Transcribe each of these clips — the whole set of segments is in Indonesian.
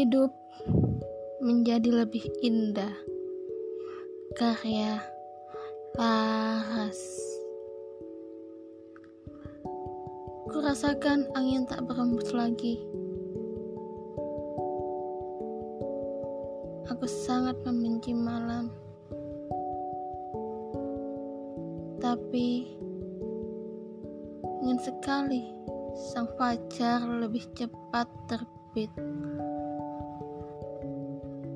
Hidup menjadi lebih indah. Karya Laras. Kurasakan angin tak berembus lagi. Aku sangat membenci malam. Tapi ingin sekali sang fajar lebih cepat terbit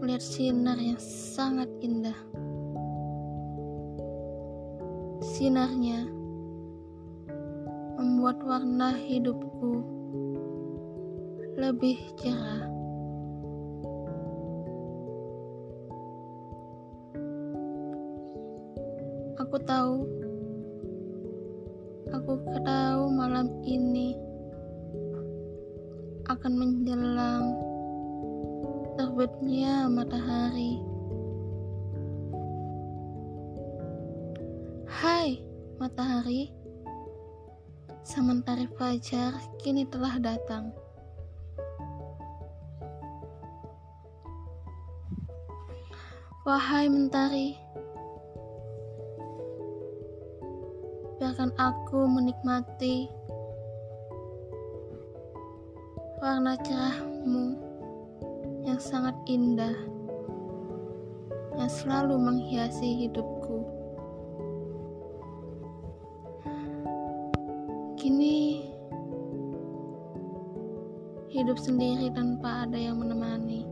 melihat sinar yang sangat indah. Sinarnya membuat warna hidupku lebih cerah. Aku tahu, aku tahu malam ini akan menjelang terbitnya matahari. Hai matahari, sementara fajar kini telah datang. Wahai mentari, biarkan aku menikmati warna cerahmu yang sangat indah yang selalu menghiasi hidupku. Kini hidup sendiri tanpa ada yang menemani.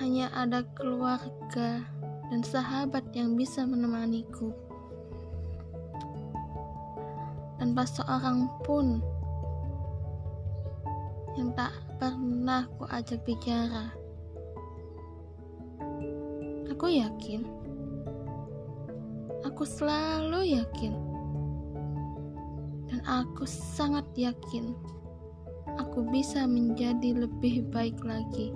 Hanya ada keluarga dan sahabat yang bisa menemaniku tanpa seorang pun yang tak pernah ku ajak bicara. Aku yakin, aku selalu yakin, dan aku sangat yakin aku bisa menjadi lebih baik lagi.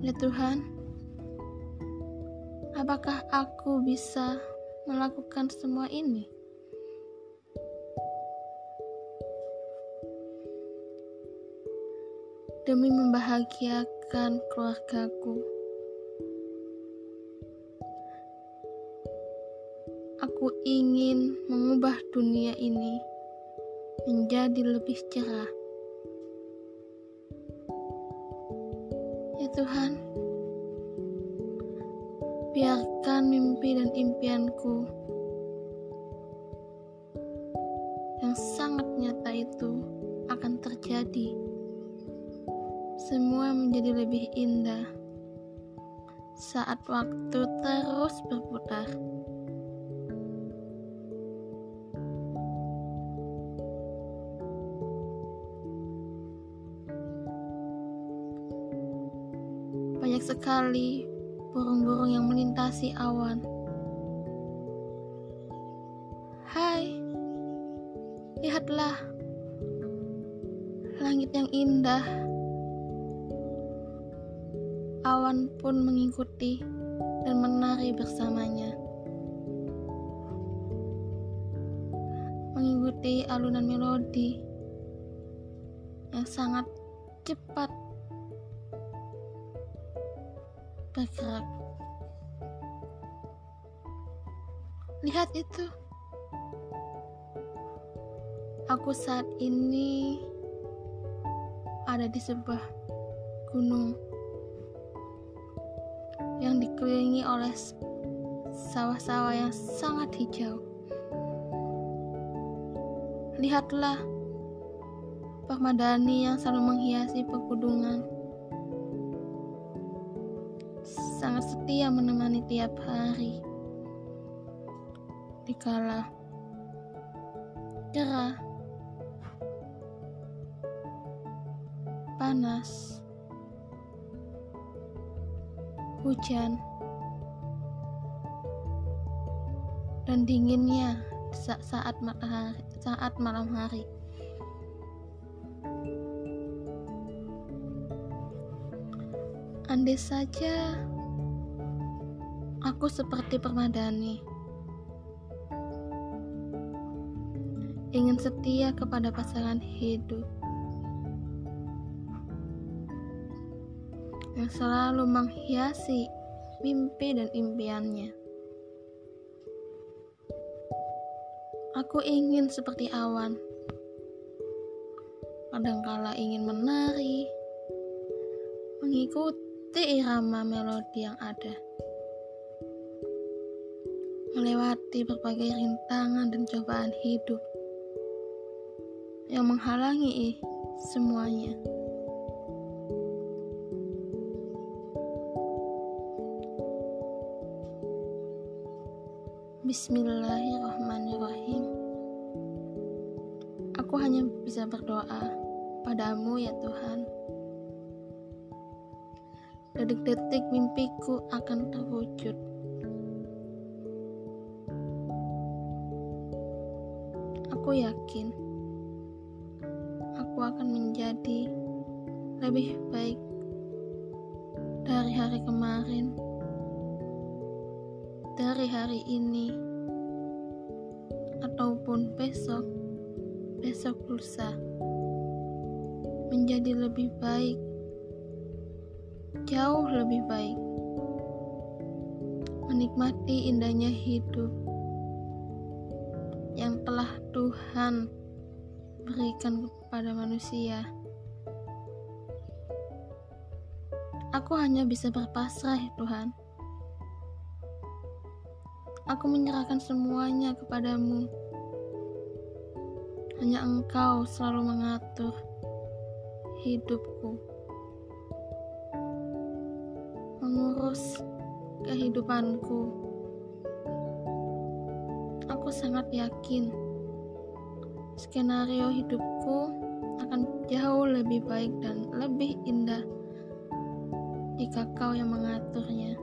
Ya Tuhan, apakah aku bisa melakukan semua ini? Demi membahagiakan keluargaku. Aku ingin mengubah dunia ini menjadi lebih cerah. Ya Tuhan, biarkan mimpi dan impianku yang sangat nyata itu akan terjadi. Semua menjadi lebih indah saat waktu terus berputar. Banyak sekali burung-burung yang melintasi awan. Hai, lihatlah langit yang indah. Awan pun mengikuti dan menari bersamanya. Mengikuti alunan melodi yang sangat cepat bergerak. Lihat itu. Aku saat ini ada di sebuah gunung yang dikelilingi oleh sawah-sawah yang sangat hijau. Lihatlah permadani yang selalu menghiasi pegunungan sangat setia menemani tiap hari. Dikala cerah, panas, hujan, dan dinginnya saat matahari, saat malam hari. Andai saja Aku seperti permadani. Ingin setia kepada pasangan hidup. Yang selalu menghiasi mimpi dan impiannya. Aku ingin seperti awan, kadangkala ingin menari, mengikuti irama melodi yang ada, melewati berbagai rintangan dan cobaan hidup yang menghalangi semuanya. Bismillahirrahmanirrahim. Aku hanya bisa berdoa padamu ya Tuhan. Detik-detik mimpiku akan terwujud. Aku yakin aku akan menjadi lebih baik dari hari kemarin. Dari hari ini ataupun besok, besok lusa menjadi lebih baik, jauh lebih baik, menikmati indahnya hidup yang telah Tuhan berikan kepada manusia. Aku hanya bisa berpasrah, Tuhan. Aku menyerahkan semuanya kepadamu. Hanya engkau selalu mengatur hidupku. Mengurus kehidupanku. Aku sangat yakin skenario hidupku akan jauh lebih baik dan lebih indah jika kau yang mengaturnya.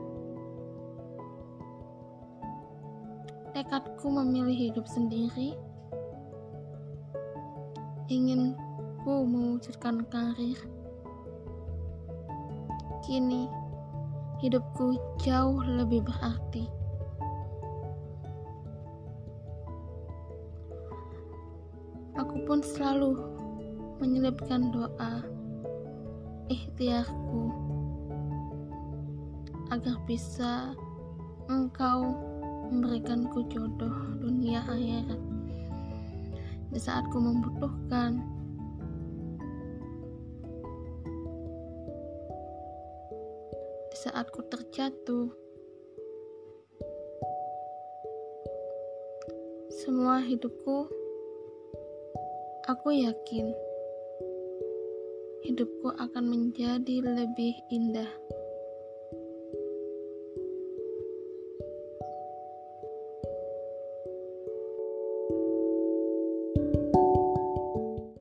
tekadku memilih hidup sendiri, ingin ku mewujudkan karir. Kini, hidupku jauh lebih berarti. Aku pun selalu menyelipkan doa ikhtiarku agar bisa engkau memberikanku jodoh dunia akhirat. Di saat ku membutuhkan di saat ku terjatuh semua hidupku aku yakin hidupku akan menjadi lebih indah